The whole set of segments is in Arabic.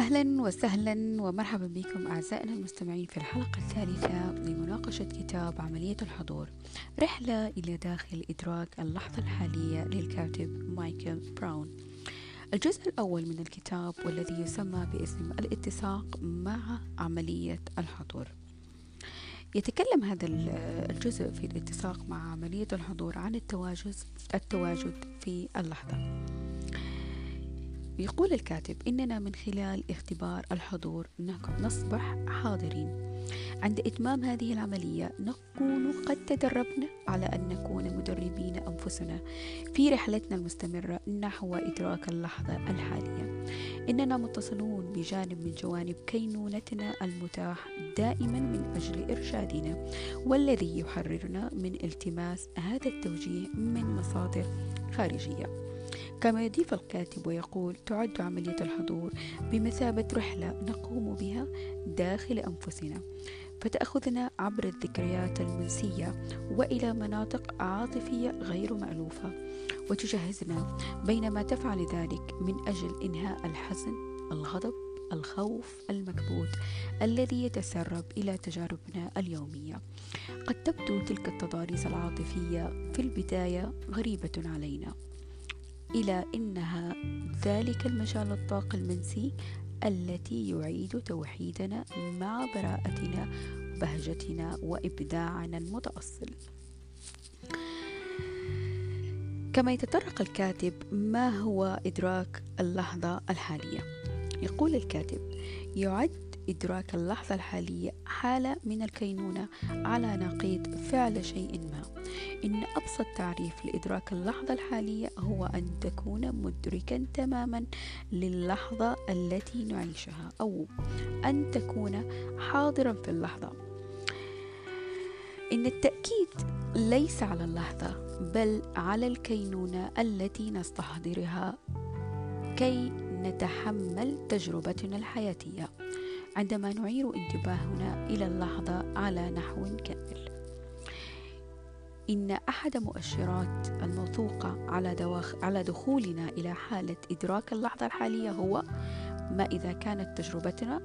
أهلا وسهلا ومرحبا بكم أعزائنا المستمعين في الحلقة الثالثة لمناقشة كتاب عملية الحضور. رحلة إلى داخل إدراك اللحظة الحالية للكاتب مايكل براون. الجزء الأول من الكتاب والذي يسمى باسم الاتساق مع عملية الحضور. يتكلم هذا الجزء في الاتساق مع عملية الحضور عن التواجد التواجد في اللحظة. يقول الكاتب إننا من خلال اختبار الحضور نصبح حاضرين. عند إتمام هذه العملية نكون قد تدربنا على أن نكون مدربين أنفسنا في رحلتنا المستمرة نحو إدراك اللحظة الحالية. إننا متصلون بجانب من جوانب كينونتنا المتاح دائما من أجل إرشادنا والذي يحررنا من التماس هذا التوجيه من مصادر خارجية. كما يضيف الكاتب ويقول تعد عملية الحضور بمثابة رحلة نقوم بها داخل أنفسنا فتأخذنا عبر الذكريات المنسية وإلى مناطق عاطفية غير مألوفة وتجهزنا بينما تفعل ذلك من أجل إنهاء الحزن الغضب الخوف المكبوت الذي يتسرب إلى تجاربنا اليومية. قد تبدو تلك التضاريس العاطفية في البداية غريبة علينا. إلى إنها ذلك المجال الطاق المنسي التي يعيد توحيدنا مع براءتنا وبهجتنا وإبداعنا المتأصل. كما يتطرق الكاتب ما هو إدراك اللحظة الحالية؟ يقول الكاتب يعد إدراك اللحظة الحالية حالة من الكينونة على نقيض فعل شيء إن أبسط تعريف لإدراك اللحظة الحالية هو أن تكون مدركا تماما للحظة التي نعيشها أو أن تكون حاضرا في اللحظة. إن التأكيد ليس على اللحظة بل على الكينونة التي نستحضرها كي نتحمل تجربتنا الحياتية. عندما نعير انتباهنا إلى اللحظة على نحو كامل. إن أحد مؤشرات الموثوقة على, دواخ على دخولنا إلى حالة إدراك اللحظة الحالية هو ما إذا كانت تجربتنا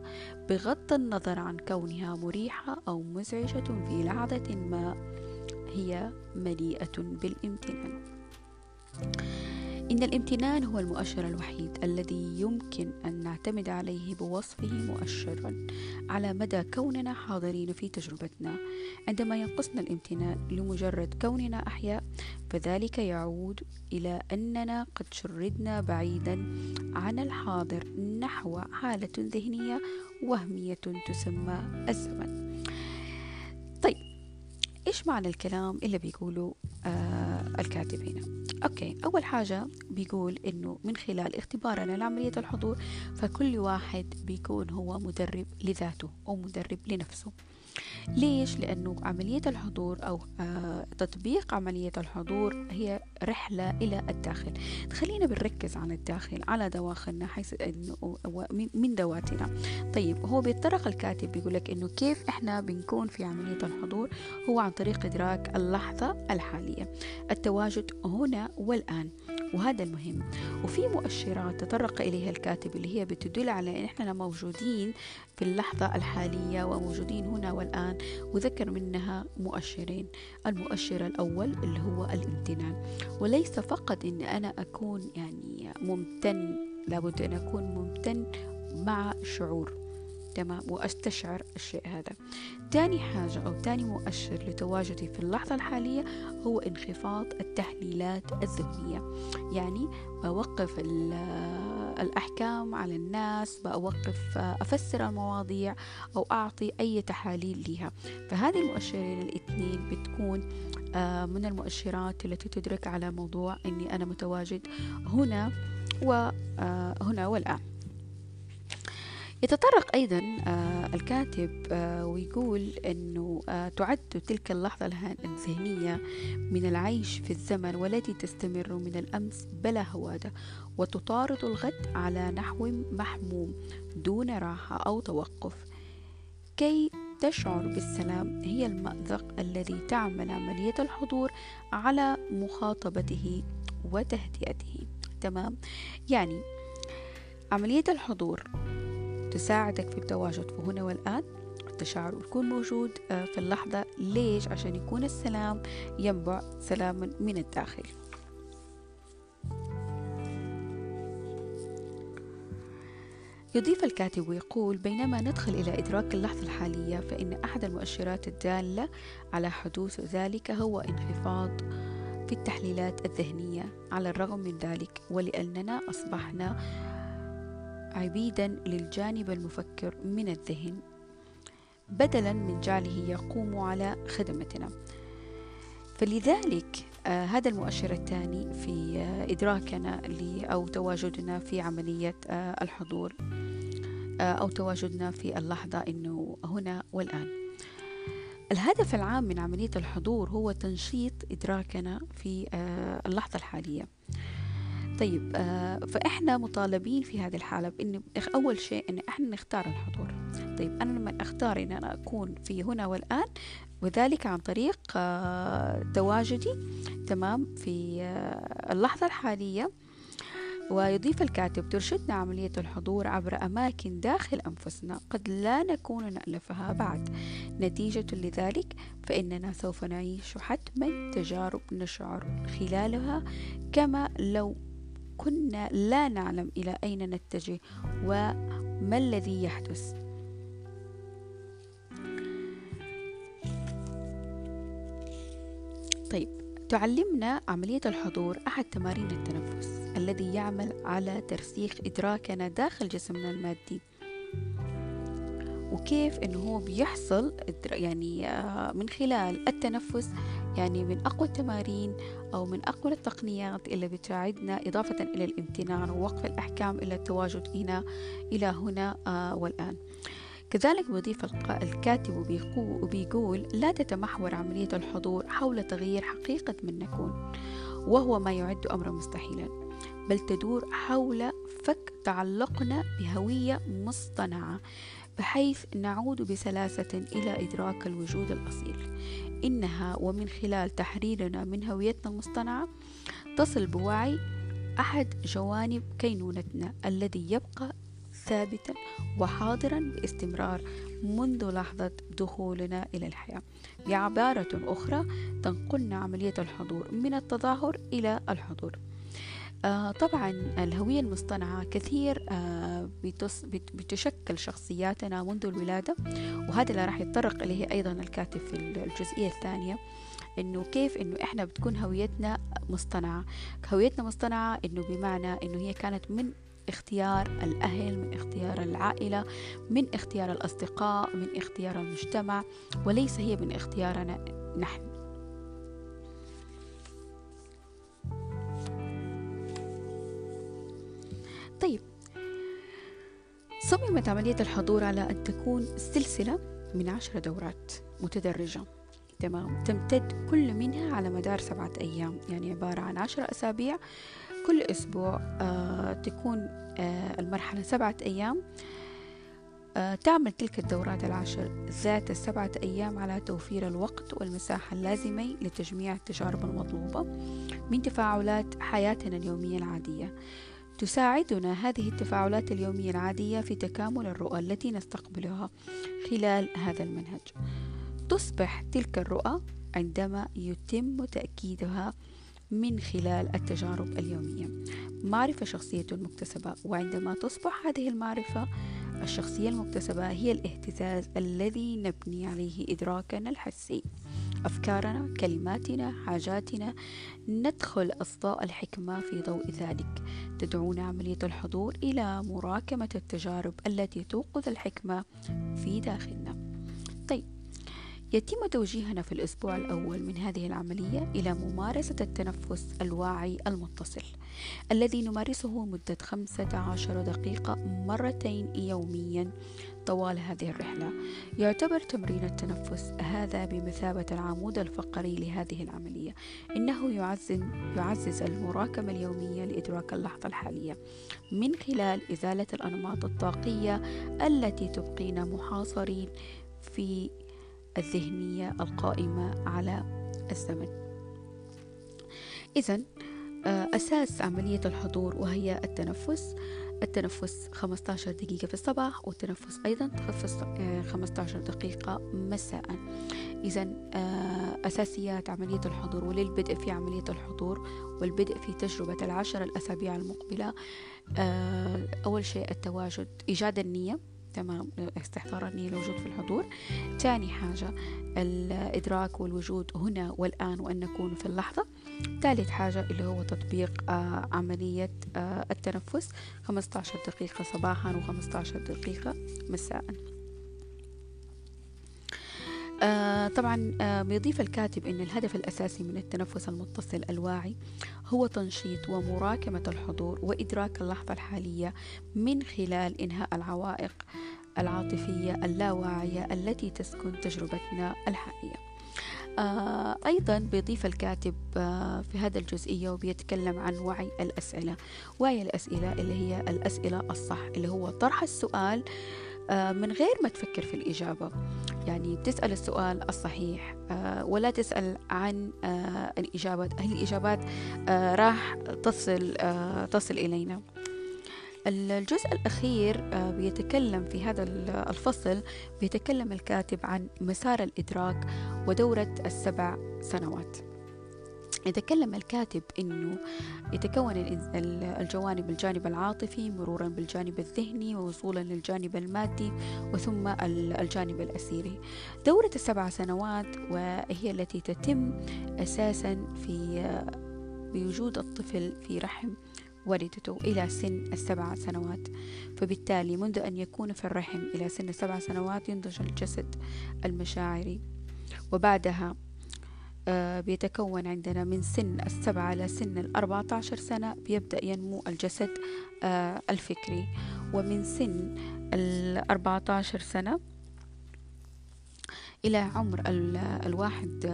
بغض النظر عن كونها مريحة أو مزعجة في لحظة ما هي مليئة بالامتنان. إن الامتنان هو المؤشر الوحيد الذي يمكن أن نعتمد عليه بوصفه مؤشرا على مدى كوننا حاضرين في تجربتنا. عندما ينقصنا الامتنان لمجرد كوننا أحياء فذلك يعود إلى أننا قد شردنا بعيدا عن الحاضر نحو حالة ذهنية وهمية تسمى الزمن. طيب إيش معنى الكلام اللي بيقوله آه الكاتب هنا أوكي أول حاجة بيقول إنه من خلال اختبارنا لعملية الحضور فكل واحد بيكون هو مدرب لذاته أو مدرب لنفسه. ليش؟ لأنه عملية الحضور أو آه تطبيق عملية الحضور هي رحلة إلى الداخل. خلينا بنركز على الداخل على دواخلنا حيث إنه من ذواتنا طيب هو بيتطرق الكاتب بيقول لك إنه كيف إحنا بنكون في عملية الحضور؟ هو عن طريق إدراك اللحظة الحالية. التواجد هنا والآن. وهذا المهم. وفي مؤشرات تطرق إليها الكاتب اللي هي بتدل على أن إحنا موجودين في اللحظة الحالية وموجودين هنا والآن. وذكر منها مؤشرين. المؤشر الأول اللي هو الامتنان. وليس فقط أن أنا أكون يعني ممتن لابد أن أكون ممتن مع شعور. تمام وأستشعر الشيء هذا. تاني حاجة أو تاني مؤشر لتواجدي في اللحظة الحالية هو انخفاض التحليلات الذهنية. يعني بوقف الأحكام على الناس بوقف أفسر المواضيع أو أعطي أي تحاليل لها فهذه المؤشرين الاثنين بتكون آه، من المؤشرات التي تدرك على موضوع أني أنا متواجد هنا وهنا آه، والآن. يتطرق أيضا آه، الكاتب آه، ويقول أنه آه، تعد تلك اللحظة الذهنية من العيش في الزمن والتي تستمر من الأمس بلا هوادة وتطارد الغد على نحو محموم دون راحة أو توقف. كي تشعر بالسلام هي المأذق الذي تعمل عملية الحضور على مخاطبته وتهدئته. تمام؟ يعني عملية الحضور تساعدك في التواجد. في هنا والآن التشاعر يكون موجود آه، في اللحظة. ليش؟ عشان يكون السلام ينبع سلاما من الداخل. يضيف الكاتب ويقول بينما ندخل إلى إدراك اللحظة الحالية فإن أحد المؤشرات الدالة على حدوث ذلك هو انخفاض في التحليلات الذهنية. على الرغم من ذلك ولأننا أصبحنا عبيدا للجانب المفكر من الذهن بدلا من جعله يقوم على خدمتنا. فلذلك آه هذا المؤشر الثاني في آه إدراكنا أو تواجدنا في عملية آه الحضور آه أو تواجدنا في اللحظة إنه هنا والآن. الهدف العام من عملية الحضور هو تنشيط إدراكنا في آه اللحظة الحالية. طيب آه فإحنا مطالبين في هذه الحالة بإن أول شيء إن إحنا نختار الحضور. طيب أنا لما أختار إن أنا أكون في هنا والآن وذلك عن طريق آه تواجدي تمام في آه اللحظة الحالية ويضيف الكاتب ترشدنا عملية الحضور عبر أماكن داخل أنفسنا قد لا نكون نألفها بعد. نتيجة لذلك فإننا سوف نعيش حتما تجارب نشعر خلالها كما لو كنا لا نعلم إلى أين نتجه وما الذي يحدث. طيب تعلمنا عملية الحضور أحد تمارين التنفس الذي يعمل على ترسيخ إدراكنا داخل جسمنا المادي. وكيف إنه هو بيحصل يعني من خلال التنفس يعني من أقوى التمارين أو من أقوى التقنيات اللي بتساعدنا إضافة إلى الامتنان ووقف الأحكام إلى التواجد هنا إلى هنا والآن. كذلك بيضيف الكاتب وبيقول لا تتمحور عملية الحضور حول تغيير حقيقة من نكون وهو ما يعد أمرا مستحيلا بل تدور حول فك تعلقنا بهوية مصطنعة بحيث نعود بسلاسة إلى إدراك الوجود الأصيل. إنها ومن خلال تحريرنا من هويتنا المصطنعة تصل بوعي أحد جوانب كينونتنا الذي يبقى ثابتا وحاضرا باستمرار منذ لحظة دخولنا إلى الحياة. بعبارة أخرى تنقلنا عملية الحضور من التظاهر إلى الحضور. آه طبعا الهوية المصطنعة كثير آه بتشكل شخصياتنا منذ الولادة وهذا اللي راح يتطرق إليه أيضا الكاتب في الجزئية الثانية إنه كيف إنه إحنا بتكون هويتنا مصطنعة. هويتنا مصطنعة إنه بمعنى إنه هي كانت من اختيار الأهل من اختيار العائلة من اختيار الأصدقاء من اختيار المجتمع وليس هي من اختيارنا نحن. صممت عملية الحضور على أن تكون سلسلة من عشر دورات متدرجة. تمام. تمتد كل منها على مدار سبعة أيام. يعني عبارة عن عشر أسابيع. كل أسبوع آه تكون آه المرحلة سبعة أيام. آه تعمل تلك الدورات العشر ذات السبعة أيام على توفير الوقت والمساحة اللازمة لتجميع التجارب المطلوبة من تفاعلات حياتنا اليومية العادية. تساعدنا هذه التفاعلات اليومية العادية في تكامل الرؤى التي نستقبلها خلال هذا المنهج. تصبح تلك الرؤى عندما يتم تأكيدها من خلال التجارب اليومية. معرفة شخصية مكتسبة. وعندما تصبح هذه المعرفة الشخصية المكتسبة هي الاهتزاز الذي نبني عليه إدراكنا الحسي. أفكارنا كلماتنا حاجاتنا ندخل أصداء الحكمة في ضوء ذلك. تدعونا عملية الحضور إلى مراكمة التجارب التي توقظ الحكمة في داخلنا. طيب يتم توجيهنا في الأسبوع الأول من هذه العملية إلى ممارسة التنفس الواعي المتصل الذي نمارسه مدة 15 دقيقة مرتين يوميا طوال هذه الرحلة. يعتبر تمرين التنفس هذا بمثابة العمود الفقري لهذه العملية. إنه يعزز, المراكمة اليومية لإدراك اللحظة الحالية من خلال إزالة الأنماط الطاقية التي تبقينا محاصرين في الذهنية القائمة على الزمن. إذا آه، أساس عملية الحضور وهي التنفس التنفس 15 دقيقة في الصباح والتنفس أيضا 15 دقيقة مساء. إذا أساسيات عملية الحضور وللبدء في عملية الحضور والبدء في تجربة العشر الأسابيع المقبلة أول شيء التواجد إيجاد النية. تمام استحضار النية الوجود في الحضور. ثاني حاجة الإدراك والوجود هنا والآن وأن نكون في اللحظة. ثالث حاجة اللي هو تطبيق آه عملية آه التنفس. 15 دقيقة صباحا و15 دقيقة مساء. آه طبعا آه بيضيف الكاتب أن الهدف الأساسي من التنفس المتصل الواعي هو تنشيط ومراكمة الحضور وإدراك اللحظة الحالية من خلال إنهاء العوائق العاطفية اللاواعية التي تسكن تجربتنا الحالية آه أيضا بيضيف الكاتب في هذا الجزئية وبيتكلم عن وعي الأسئلة وعي الأسئلة اللي هي الأسئلة الصح اللي هو طرح السؤال من غير ما تفكر في الإجابة. يعني بتسأل السؤال الصحيح آه ولا تسأل عن آه الإجابات. هل الإجابات آه راح تصل آه تصل إلينا. الجزء الأخير آه، بيتكلم في هذا الفصل بيتكلم الكاتب عن مسار الإدراك ودورة السبع سنوات. يتكلم الكاتب إنه يتكون الجوانب الجانب العاطفي مرورا بالجانب الذهني ووصولا للجانب المادي وثم الجانب الأسيري. دورة السبع سنوات وهي التي تتم أساسا في بوجود الطفل في رحم والدته إلى سن السبع سنوات فبالتالي منذ أن يكون في الرحم إلى سن السبع سنوات ينضج الجسد المشاعري وبعدها بيتكون عندنا من سن السبعة إلى سن الأربعة عشر سنة بيبدأ ينمو الجسد آه، الفكري. ومن سن الأربعة عشر سنة إلى عمر الواحد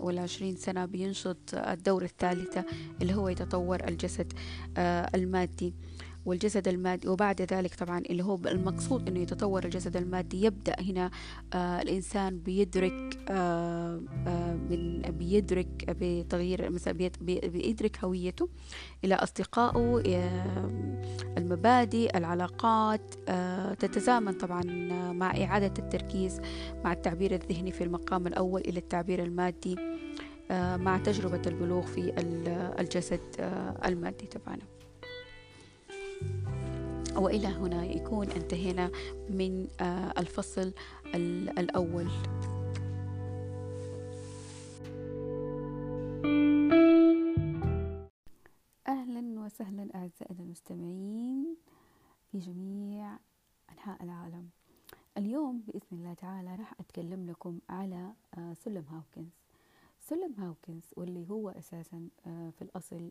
والعشرين سنة بينشط الدورة الثالثة اللي هو يتطور الجسد آه، المادي. والجسد المادي وبعد ذلك طبعا اللي هو المقصود إنه يتطور الجسد المادي. يبدأ هنا آه الإنسان بيدرك آه آه من بيدرك بتغيير مثلا بيدرك هويته إلى أصدقائه آه المبادئ العلاقات آه تتزامن طبعا مع إعادة التركيز مع التعبير الذهني في المقام الأول إلى التعبير المادي آه مع تجربة البلوغ في الجسد آه المادي تبعنا. وإلى هنا يكون انتهينا من آه، الفصل الأول. أهلا وسهلا أعزائنا المستمعين في جميع أنحاء العالم. اليوم بإذن الله تعالى راح أتكلم لكم على سلم هاوكنز سلم هاوكنز واللي هو أساسا آه، في الأصل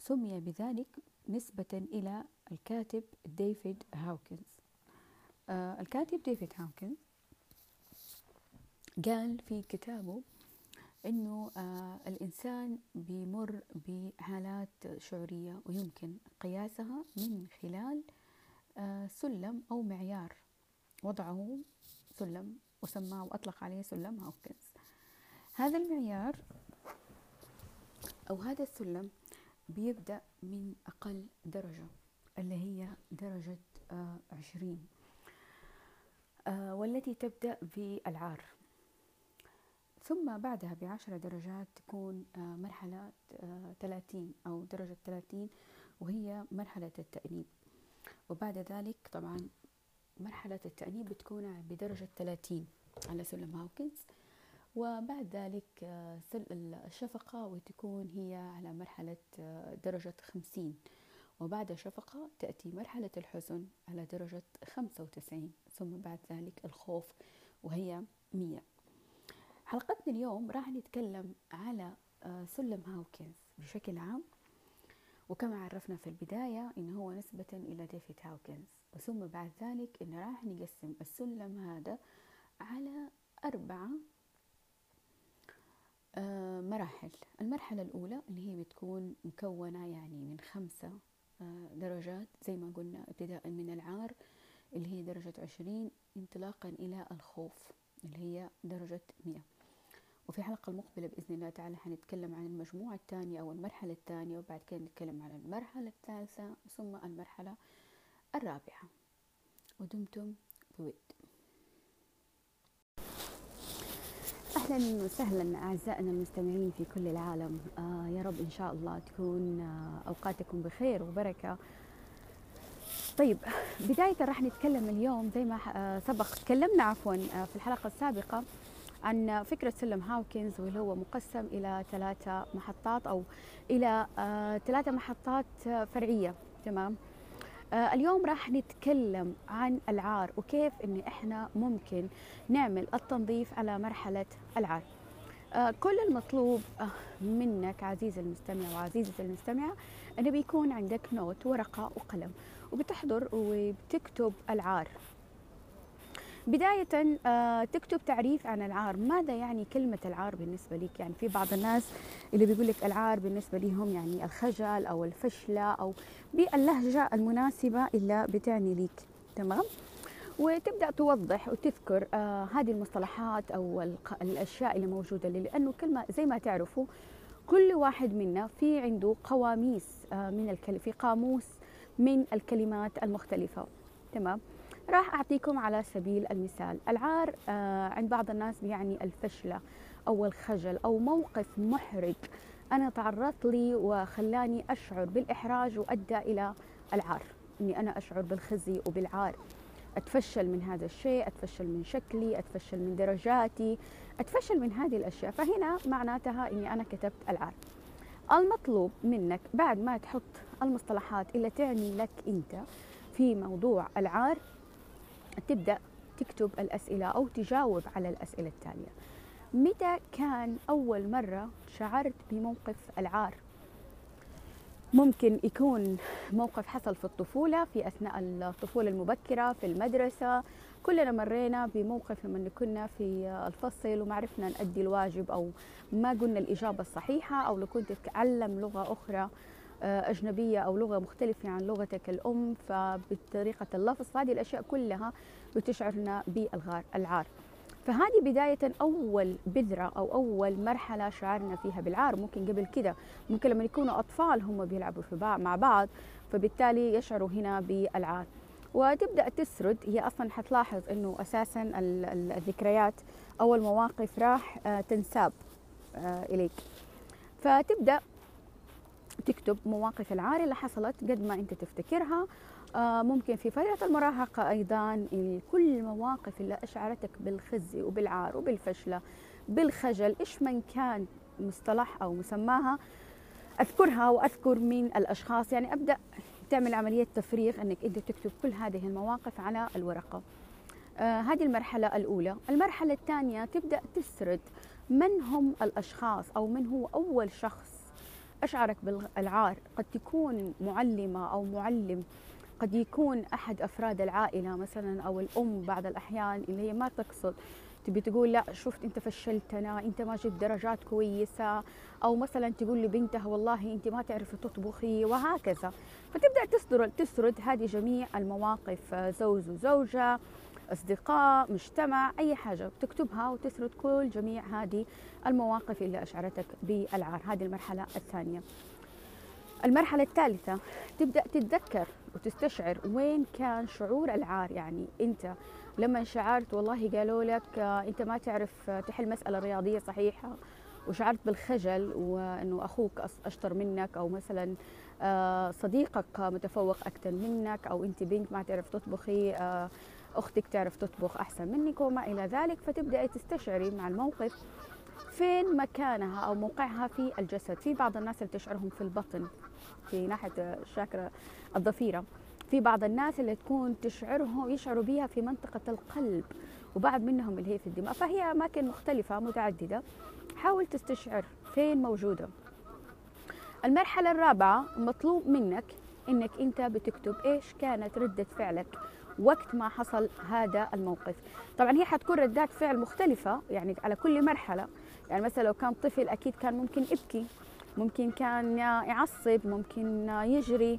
سمي بذلك نسبة إلى الكاتب ديفيد هاوكنز. آه الكاتب ديفيد هاوكنز قال في كتابه إنه آه الإنسان بيمر بحالات شعورية ويمكن قياسها من خلال آه سلم أو معيار. وضعه سلم وسماه وأطلق عليه سلم هاوكنز. هذا المعيار أو هذا السلم بيبدأ من أقل درجة اللي هي درجة آه، عشرين. آه، والتي تبدأ بالعار. ثم بعدها بعشر درجات تكون آه، مرحلة ثلاثين أو درجة ثلاثين وهي مرحلة التأنيب. وبعد ذلك طبعا مرحلة التأنيب بتكون بدرجة ثلاثين. على سلم هاوكنز. وبعد ذلك آه، الشفقة وتكون هي على مرحلة آه، درجة خمسين. وبعد الشفقة تأتي مرحلة الحزن على درجة خمسة وتسعين ثم بعد ذلك الخوف وهي مية. حلقتنا اليوم راح نتكلم على آه، سلم هاوكنز بشكل عام. وكما عرفنا في البداية إنه هو نسبة إلى ديفيد هاوكنز. ثم بعد ذلك إن راح نقسم السلم هذا على أربعة آه، مراحل. المرحلة الأولى اللي هي بتكون مكونة يعني من خمسة آه، درجات زي ما قلنا ابتداء من العار اللي هي درجة عشرين انطلاقا إلى الخوف اللي هي درجة مئة. وفي الحلقة المقبلة بإذن الله تعالى حنتكلم عن المجموعة الثانية أو المرحلة الثانية وبعد كده نتكلم عن المرحلة الثالثة ثم المرحلة الرابعة. ودمتم بود. أهلا وسهلا أعزائنا المستمعين في كل العالم. آه يا رب إن شاء الله تكون آه أوقاتكم بخير وبركة. طيب بداية راح نتكلم اليوم زي ما آه سبق تكلمنا عفوا آه في الحلقة السابقة عن فكرة سلم هاوكنز واللي هو مقسم إلى ثلاثة محطات أو إلى آه ثلاثة محطات آه فرعية. تمام؟ اليوم راح نتكلم عن العار وكيف إن إحنا ممكن نعمل التنظيف على مرحلة العار. آه كل المطلوب آه منك عزيزي المستمع وعزيزتي المستمعة انه بيكون عندك نوت ورقة وقلم وبتحضر وبتكتب العار. بداية آه تكتب تعريف عن العار. ماذا يعني كلمة العار بالنسبة لك؟ يعني في بعض الناس اللي بيقول لك العار بالنسبة لهم يعني الخجل أو الفشلة أو باللهجة المناسبة اللي بتعني لك تمام؟ وتبدأ توضح وتذكر آه هذه المصطلحات أو الأشياء اللي موجودة لأنه كلمة زي ما تعرفوا كل واحد منا في عنده قواميس آه من الكلمة في قاموس من الكلمات المختلفة. تمام؟ راح أعطيكم على سبيل المثال. العار آه عند بعض الناس بيعني الفشلة أو الخجل أو موقف محرج. أنا تعرضت لي وخلاني أشعر بالإحراج وأدى إلى العار. إني أنا أشعر بالخزي وبالعار. أتفشل من هذا الشيء أتفشل من شكلي أتفشل من درجاتي أتفشل من هذه الأشياء. فهنا معناتها إني أنا كتبت العار. المطلوب منك بعد ما تحط المصطلحات اللي تعني لك أنت في موضوع العار تبدأ تكتب الأسئلة أو تجاوب على الأسئلة التالية. متى كان أول مرة شعرت بموقف العار؟ ممكن يكون موقف حصل في الطفولة في أثناء الطفولة المبكرة في المدرسة. كلنا مرينا بموقف لما كنا في الفصل وما عرفنا نأدي الواجب أو ما قلنا الإجابة الصحيحة أو لو كنت تتعلم لغة أخرى. أجنبية أو لغة مختلفة عن لغتك الأم فبطريقة اللفظ فهذه الأشياء كلها بتشعرنا بالعار فهذه بداية أول بذرة أو أول مرحلة شعرنا فيها بالعار. ممكن قبل كده ممكن لما يكونوا أطفال هم بيلعبوا في مع بعض فبالتالي يشعروا هنا بالعار. وتبدأ تسرد. هي أصلا حتلاحظ أنه أساسا الذكريات أو المواقف راح تنساب إليك. فتبدأ تكتب مواقف العار اللي حصلت قد ما أنت تفتكرها. آه ممكن في فترة المراهقة أيضا كل المواقف اللي أشعرتك بالخزي وبالعار وبالفشلة بالخجل إيش من كان مصطلح أو مسماها؟ أذكرها وأذكر من الأشخاص. يعني أبدأ تعمل عملية تفريغ أنك أنت تكتب كل هذه المواقف على الورقة. آه هذه المرحلة الأولى. المرحلة الثانية تبدأ تسرد من هم الأشخاص أو من هو أول شخص أشعرك بالعار قد تكون معلمة أو معلم قد يكون أحد أفراد العائلة مثلا أو الأم بعض الأحيان اللي هي ما تقصد. تبي تقول لا شفت أنت فشلتنا أنت ما جبت درجات كويسة. أو مثلا تقول لبنتها والله أنت ما تعرفي تطبخي وهكذا. فتبدأ تسرد تسرد هذه جميع المواقف زوج وزوجة. أصدقاء مجتمع أي حاجة تكتبها وتسرد كل جميع هذه المواقف اللي أشعرتك بالعار. هذه المرحلة الثانية. المرحلة الثالثة تبدأ تتذكر وتستشعر وين كان شعور العار. يعني أنت لما شعرت والله قالوا لك أنت ما تعرف تحل مسألة رياضية صحيحة وشعرت بالخجل وأنه أخوك أشطر منك أو مثلا صديقك متفوق أكثر منك أو أنت بنت ما تعرف تطبخي أختك تعرف تطبخ أحسن منك وما إلى ذلك فتبدأي تستشعري مع الموقف فين مكانها أو موقعها في الجسد في بعض الناس اللي تشعرهم في البطن في ناحية الشاكرا الضفيره في بعض الناس اللي تكون تشعرهم يشعروا بها في منطقة القلب وبعض منهم اللي هي في الدماغ فهي أماكن مختلفة متعددة. حاول تستشعر فين موجودة. المرحلة الرابعة مطلوب منك إنك أنت بتكتب إيش كانت ردة فعلك. وقت ما حصل هذا الموقف. طبعا هي حتكون ردات فعل مختلفة يعني على كل مرحلة. يعني مثلا لو كان طفل أكيد كان ممكن يبكي ممكن كان يعصب ممكن يجري.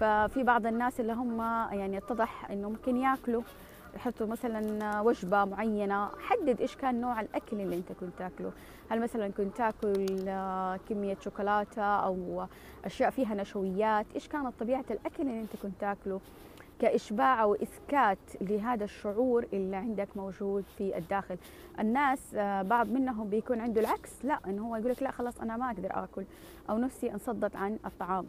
ففي بعض الناس اللي هم يعني اتضح إنه ممكن ياكلوا. حطوا مثلا وجبة معينة. حدد إيش كان نوع الأكل اللي أنت كنت تاكله. هل مثلا كنت تاكل كمية شوكولاتة أو أشياء فيها نشويات؟ إيش كانت طبيعة الأكل اللي أنت كنت تاكله؟ كإشباع أو إسكات لهذا الشعور اللي عندك موجود في الداخل. الناس آه، بعض منهم بيكون عنده العكس. لا إنه هو يقول لك لا خلاص أنا ما أقدر آكل أو نفسي انصدت عن الطعام.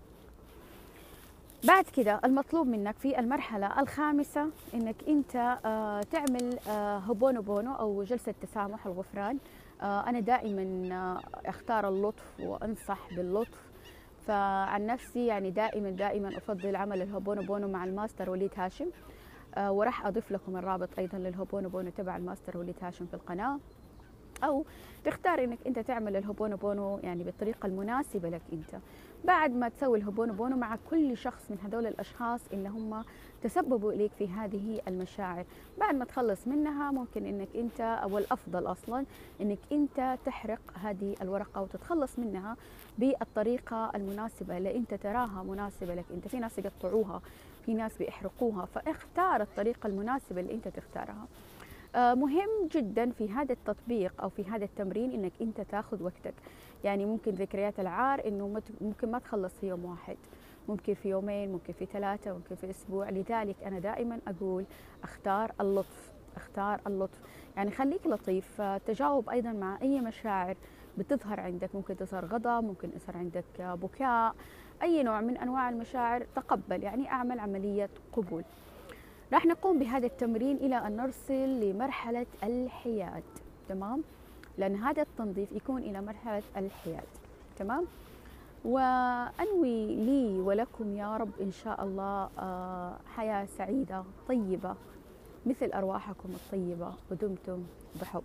بعد كده المطلوب منك في المرحلة الخامسة إنك أنت آه، تعمل آه، هوبونو بونو أو جلسة تسامح الغفران آه، أنا دائما أختار اللطف وأنصح باللطف. فعن نفسي يعني دائما دائما أفضل عمل الهوبونو بونو مع الماستر وليد هاشم. وراح أضيف لكم الرابط أيضا للهوبونو بونو تبع الماستر وليد هاشم في القناة. أو تختار إنك أنت تعمل الهوبونو بونو يعني بالطريقة المناسبة لك أنت. بعد ما تسوي الهوبونو بونو مع كل شخص من هذول الأشخاص اللي هم تسببوا إليك في هذه المشاعر. بعد ما تخلص منها ممكن إنك أنت أو الأفضل أصلا إنك أنت تحرق هذه الورقة وتتخلص منها بالطريقة المناسبة اللي أنت تراها مناسبة لك أنت. في ناس يقطعوها في ناس بيحرقوها فاختار الطريقة المناسبة اللي أنت تختارها. مهم جدا في هذا التطبيق أو في هذا التمرين إنك أنت تأخذ وقتك. يعني ممكن ذكريات العار إنه ممكن ما تخلص في يوم واحد. ممكن في يومين ممكن في ثلاثة ممكن في أسبوع. لذلك أنا دائما أقول أختار اللطف أختار اللطف. يعني خليك لطيف. تجاوب أيضا مع أي مشاعر بتظهر عندك. ممكن تظهر غضب ممكن يظهر عندك بكاء. أي نوع من أنواع المشاعر تقبل. يعني أعمل عملية قبول. راح نقوم بهذا التمرين إلى أن نرسل لمرحلة الحياد. تمام؟ لأن هذا التنظيف يكون إلى مرحلة الحياد. تمام؟ وأنوي لي ولكم يا رب إن شاء الله آه، حياة سعيدة طيبة مثل أرواحكم الطيبة ودمتم بحب.